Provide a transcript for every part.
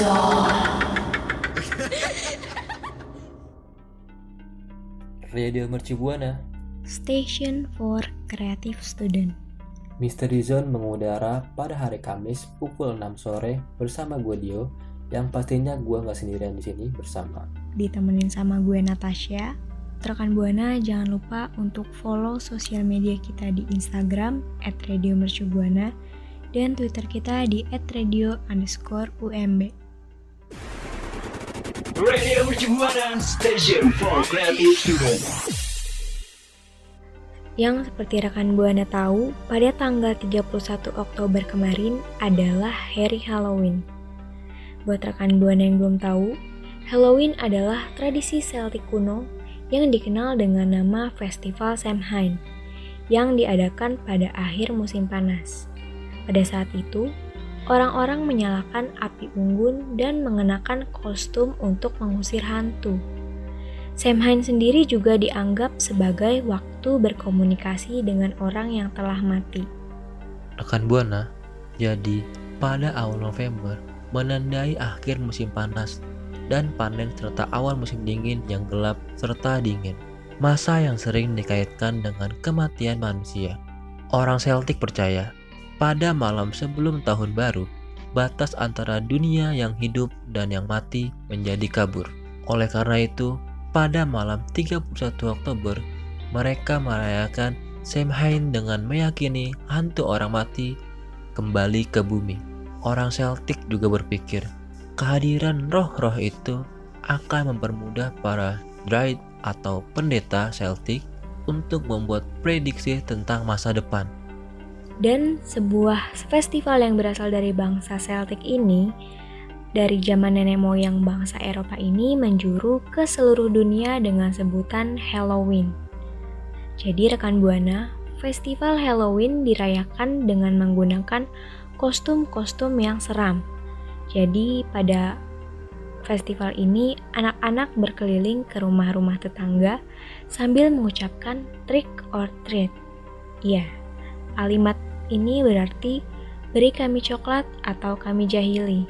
Radio Merci Buana. Station for Creative Student. Misteri Zone mengudara pada hari Kamis pukul 6 sore bersama gue Dio yang pastinya gue nggak sendirian di sini bersama Ditemenin sama gue Natasha. Rekan Buana jangan lupa untuk follow sosial media kita di Instagram at Radio Mercubuana dan Twitter kita di at Yang seperti rekan Buana tahu, pada tanggal 31 Oktober kemarin adalah hari Halloween. Buat rekan Buana yang belum tahu, Halloween adalah tradisi Celtic kuno yang dikenal dengan nama Festival Samhain yang diadakan pada akhir musim panas. Pada saat itu, orang-orang menyalakan api unggun dan mengenakan kostum untuk mengusir hantu. Samhain sendiri juga dianggap sebagai waktu berkomunikasi dengan orang yang telah mati. rekan Buana. Jadi pada awal November menandai akhir musim panas dan panen serta awal musim dingin yang gelap serta dingin. Masa yang sering dikaitkan dengan kematian manusia. Orang Celtic percaya, pada malam sebelum tahun baru, batas antara dunia yang hidup dan yang mati menjadi kabur. Oleh karena itu, pada malam 31 Oktober, mereka merayakan Samhain dengan meyakini hantu orang mati kembali ke bumi. Orang Celtic juga berpikir, kehadiran roh-roh itu akan mempermudah para druid atau pendeta Celtic untuk membuat prediksi tentang masa depan. Dan sebuah festival yang berasal dari bangsa Celtic ini dari zaman nenek moyang bangsa Eropa ini menjuru ke seluruh dunia dengan sebutan Halloween. Jadi rekan Buana, festival Halloween dirayakan dengan menggunakan kostum-kostum yang seram. Jadi pada festival ini anak-anak berkeliling ke rumah-rumah tetangga sambil mengucapkan trick or treat. Iya, kalimat ini berarti beri kami coklat atau kami jahili.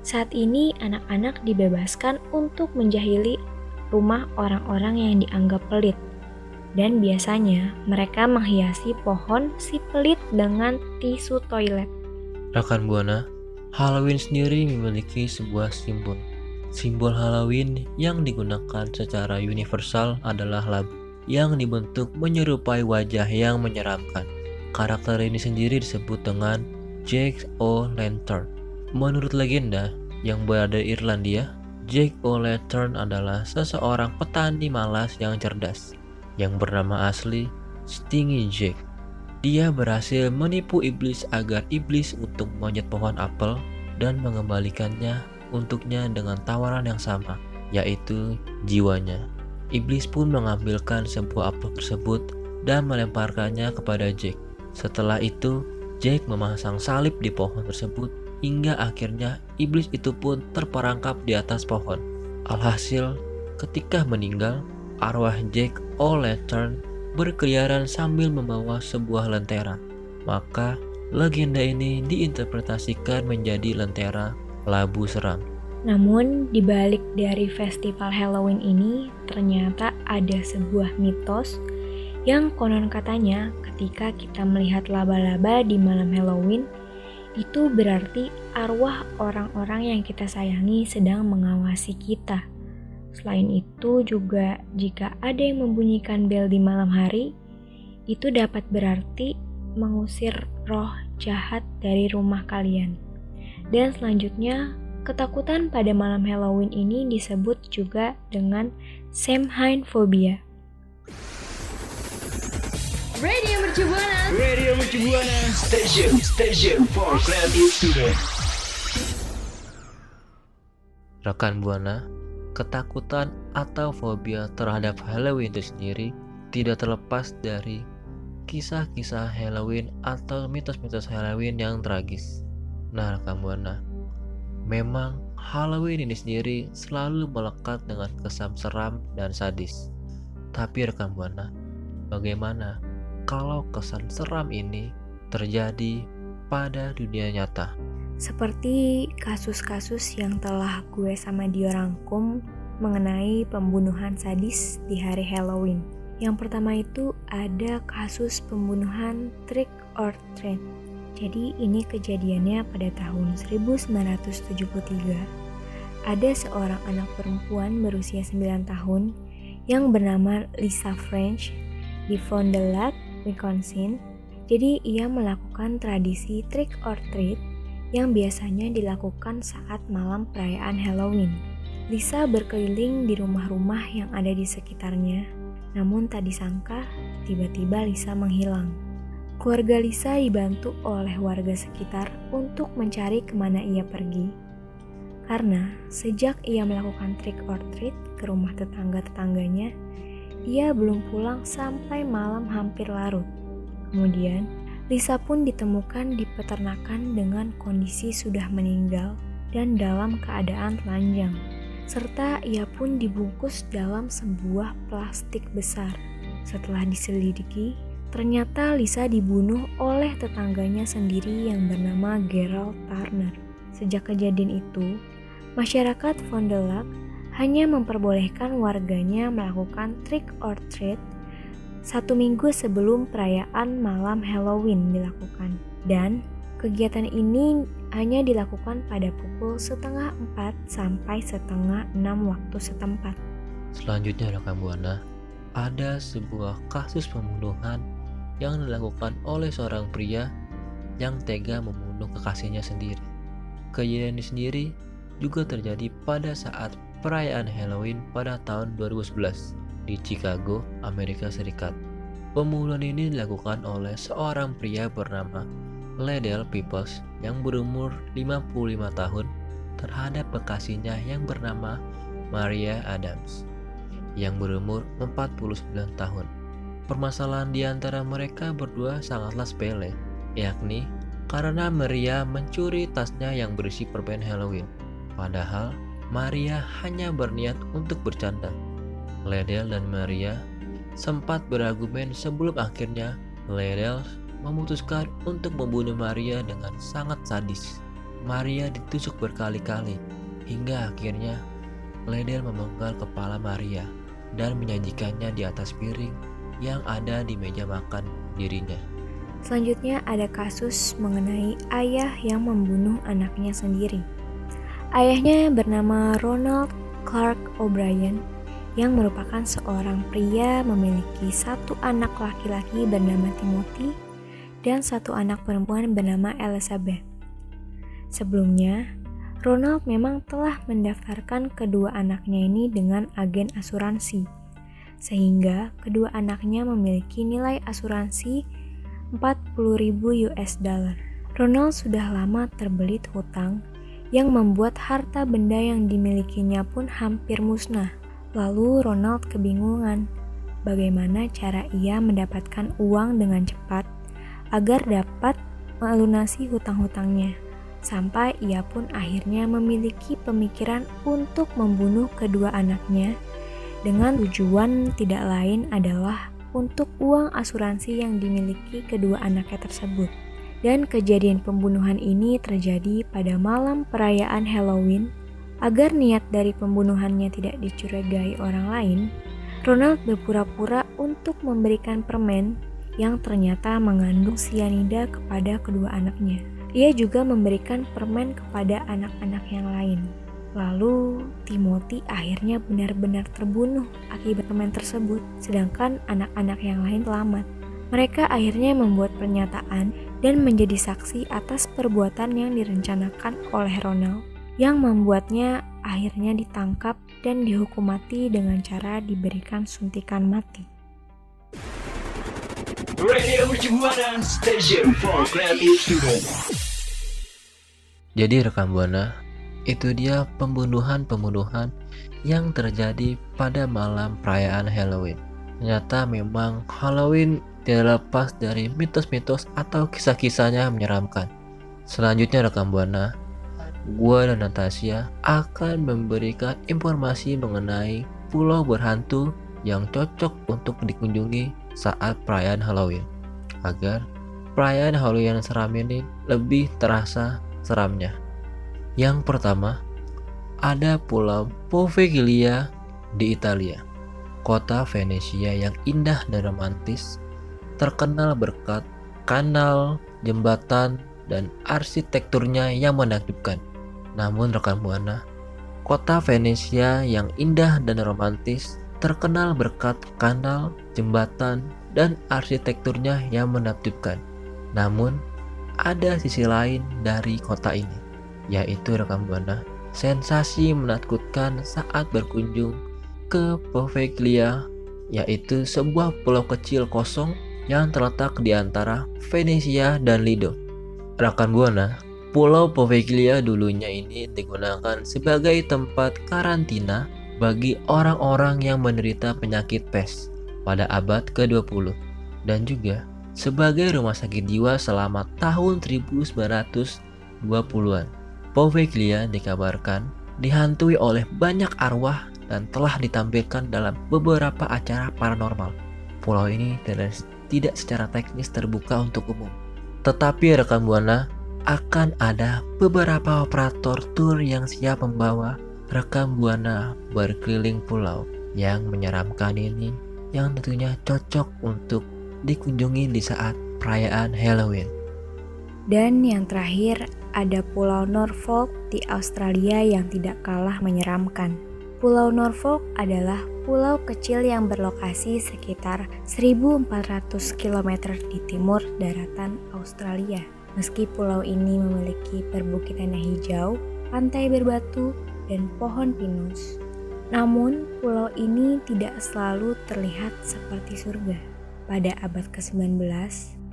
Saat ini anak-anak dibebaskan untuk menjahili rumah orang-orang yang dianggap pelit. Dan biasanya mereka menghiasi pohon si pelit dengan tisu toilet. Rekan Buana, Halloween sendiri memiliki sebuah simbol. Simbol Halloween yang digunakan secara universal adalah labu yang dibentuk menyerupai wajah yang menyeramkan. Karakter ini sendiri disebut dengan Jack O'Lantern. Menurut legenda yang berada di Irlandia, Jack O'Lantern adalah seseorang petani malas yang cerdas yang bernama asli Stingy Jack. Dia berhasil menipu iblis agar iblis untuk monyet pohon apel dan mengembalikannya untuknya dengan tawaran yang sama, yaitu jiwanya. Iblis pun mengambilkan sebuah apel tersebut dan melemparkannya kepada Jack. Setelah itu, Jack memasang salib di pohon tersebut hingga akhirnya iblis itu pun terperangkap di atas pohon. Alhasil, ketika meninggal, arwah Jack O'Lantern berkeliaran sambil membawa sebuah lentera. Maka, legenda ini diinterpretasikan menjadi lentera labu seram. Namun, di balik dari festival Halloween ini ternyata ada sebuah mitos yang konon katanya ketika kita melihat laba-laba di malam Halloween itu berarti arwah orang-orang yang kita sayangi sedang mengawasi kita. Selain itu juga jika ada yang membunyikan bel di malam hari, itu dapat berarti mengusir roh jahat dari rumah kalian. Dan selanjutnya, ketakutan pada malam Halloween ini disebut juga dengan Samhain phobia. Radio Mercubuana. Radio Mercubuana Station Station for Creative Student. Rekan Buana, ketakutan atau fobia terhadap Halloween itu sendiri tidak terlepas dari kisah-kisah Halloween atau mitos-mitos Halloween yang tragis. Nah, rekan Buana, memang Halloween ini sendiri selalu melekat dengan kesan seram dan sadis. Tapi rekan Buana, bagaimana kalau kesan seram ini terjadi pada dunia nyata? Seperti kasus-kasus yang telah gue sama dia rangkum mengenai pembunuhan sadis di hari Halloween. Yang pertama itu ada kasus pembunuhan trick or treat. Jadi ini kejadiannya pada tahun 1973. Ada seorang anak perempuan berusia 9 tahun yang bernama Lisa French di Fond du Lac, Wisconsin. Jadi ia melakukan tradisi trick or treat yang biasanya dilakukan saat malam perayaan Halloween. Lisa berkeliling di rumah-rumah yang ada di sekitarnya, namun tak disangka tiba-tiba Lisa menghilang. Keluarga Lisa dibantu oleh warga sekitar untuk mencari ke mana ia pergi. Karena sejak ia melakukan trick or treat ke rumah tetangga-tetangganya, ia belum pulang sampai malam hampir larut. Kemudian, Lisa pun ditemukan di peternakan dengan kondisi sudah meninggal dan dalam keadaan telanjang, serta ia pun dibungkus dalam sebuah plastik besar. Setelah diselidiki, ternyata Lisa dibunuh oleh tetangganya sendiri yang bernama Gerald Turner. Sejak kejadian itu, masyarakat Fond hanya memperbolehkan warganya melakukan trick or treat satu minggu sebelum perayaan malam Halloween dilakukan. Dan kegiatan ini hanya dilakukan pada pukul setengah empat sampai setengah enam waktu setempat. Selanjutnya rekan Buana, ada sebuah kasus pembunuhan yang dilakukan oleh seorang pria yang tega membunuh kekasihnya sendiri. Kejadian ini sendiri juga terjadi pada saat perayaan Halloween pada tahun 2011 di Chicago, Amerika Serikat. Pembunuhan ini dilakukan oleh seorang pria bernama Ledell Peoples yang berumur 55 tahun terhadap kekasihnya yang bernama Maria Adams yang berumur 49 tahun. Permasalahan di antara mereka berdua sangatlah sepele, yakni karena Maria mencuri tasnya yang berisi permen Halloween. Padahal Maria hanya berniat untuk bercanda. Ledel dan Maria sempat berargumen sebelum akhirnya Ledel memutuskan untuk membunuh Maria dengan sangat sadis. Maria ditusuk berkali-kali hingga akhirnya Ledel memenggal kepala Maria dan menyajikannya di atas piring yang ada di meja makan dirinya. Selanjutnya ada kasus mengenai ayah yang membunuh anaknya sendiri. Ayahnya bernama Ronald Clark O'Brien yang merupakan seorang pria memiliki satu anak laki-laki bernama Timothy dan satu anak perempuan bernama Elizabeth. Sebelumnya, Ronald memang telah mendaftarkan kedua anaknya ini dengan agen asuransi, sehingga kedua anaknya memiliki nilai asuransi 40.000 US dollar. Ronald sudah lama terbelit hutang yang membuat harta benda yang dimilikinya pun hampir musnah. Lalu Ronald kebingungan bagaimana cara ia mendapatkan uang dengan cepat agar dapat melunasi hutang-hutangnya. Sampai ia pun akhirnya memiliki pemikiran untuk membunuh kedua anaknya dengan tujuan tidak lain adalah untuk uang asuransi yang dimiliki kedua anaknya tersebut. Dan kejadian pembunuhan ini terjadi pada malam perayaan Halloween. Agar niat dari pembunuhannya tidak dicurigai orang lain, Ronald berpura-pura untuk memberikan permen yang ternyata mengandung sianida kepada kedua anaknya. Ia juga memberikan permen kepada anak-anak yang lain. Lalu Timothy akhirnya benar-benar terbunuh akibat permen tersebut, sedangkan anak-anak yang lain selamat. Mereka akhirnya membuat pernyataan dan menjadi saksi atas perbuatan yang direncanakan oleh Ronald, yang membuatnya akhirnya ditangkap dan dihukum mati dengan cara diberikan suntikan mati. Jadi rekam buana, itu dia pembunuhan-pembunuhan yang terjadi pada malam perayaan Halloween. Ternyata memang Halloween tidak lepas dari mitos-mitos atau kisah-kisahnya menyeramkan. Selanjutnya rekam buana, gua dan Natasha akan memberikan informasi mengenai pulau berhantu yang cocok untuk dikunjungi saat perayaan Halloween agar perayaan Halloween seram ini lebih terasa seramnya. Yang pertama, ada Pulau Poveglia di Italia. Kota Venesia yang indah dan romantis, terkenal berkat kanal, jembatan, dan arsitekturnya yang menakjubkan. Namun rekan Buana, kota Venesia yang indah dan romantis terkenal berkat kanal, jembatan, dan arsitekturnya yang menakjubkan. Namun, ada sisi lain dari kota ini, yaitu rekan Buana, sensasi menakutkan saat berkunjung ke Poveglia, yaitu sebuah pulau kecil kosong yang terletak di antara Venesia dan Lido. Rekan Buana, Pulau Poveglia dulunya ini digunakan sebagai tempat karantina bagi orang-orang yang menderita penyakit pes pada abad ke-20 dan juga sebagai rumah sakit jiwa selama tahun 1920-an. Poveglia dikabarkan dihantui oleh banyak arwah dan telah ditampilkan dalam beberapa acara paranormal. Pulau ini tidak secara teknis terbuka untuk umum. Tetapi rekan Buana akan ada beberapa operator tour yang siap membawa rekam Buana berkeliling pulau yang menyeramkan ini yang tentunya cocok untuk dikunjungi di saat perayaan Halloween. Dan yang terakhir ada Pulau Norfolk di Australia yang tidak kalah menyeramkan. Pulau Norfolk adalah pulau kecil yang berlokasi sekitar 1400 km di timur daratan Australia. Meski pulau ini memiliki perbukitan yang hijau, pantai berbatu, dan pohon pinus, namun pulau ini tidak selalu terlihat seperti surga. Pada abad ke-19,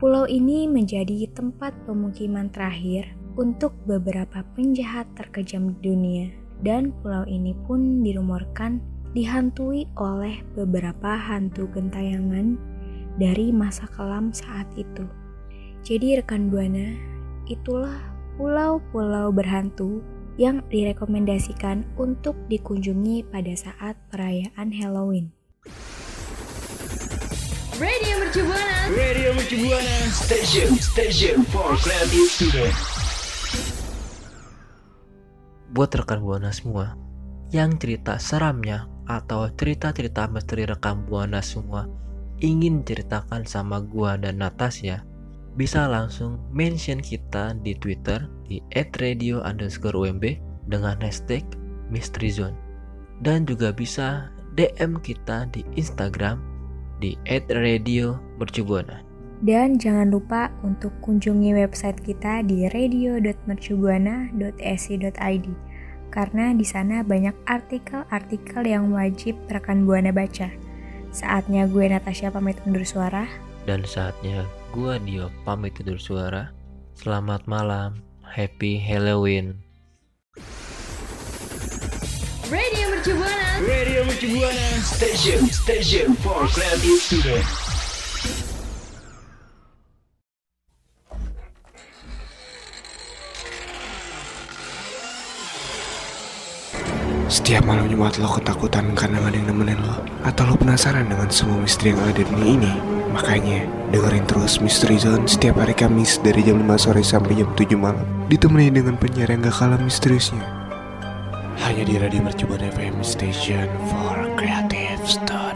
pulau ini menjadi tempat pemukiman terakhir untuk beberapa penjahat terkejam di dunia dan pulau ini pun dirumorkan dihantui oleh beberapa hantu gentayangan dari masa kelam saat itu. Jadi rekan Buana, itulah pulau-pulau berhantu yang direkomendasikan untuk dikunjungi pada saat perayaan Halloween. Radio Mercu Buana. Radio Mercu Buana. Station, station for creative students buat rekan Buana semua yang cerita seramnya atau cerita-cerita misteri rekam Buana semua ingin ceritakan sama gua dan Natasha bisa langsung mention kita di Twitter di @radio dengan hashtag Mystery Zone dan juga bisa DM kita di Instagram di @radio mercubuana. Dan jangan lupa untuk kunjungi website kita di radio.mercubuana.esi.id karena di sana banyak artikel-artikel yang wajib rekan Buana baca. Saatnya gue Natasha pamit undur suara. Dan saatnya gue Dio pamit undur suara. Selamat malam, happy Halloween. Radio Mercu Buana. Radio Mercu Buana. Station, station for creative students. Setiap malam Jumat lo ketakutan karena ada yang nemenin lo. Atau lo penasaran dengan semua misteri yang ada di dunia ini. Makanya dengerin terus Misteri Zone setiap hari Kamis dari jam 5 sore sampai jam 7 malam. Ditemani dengan penyiar yang gak kalah misteriusnya. Hanya di Radio Mercubuan FM Station for Creative Stuff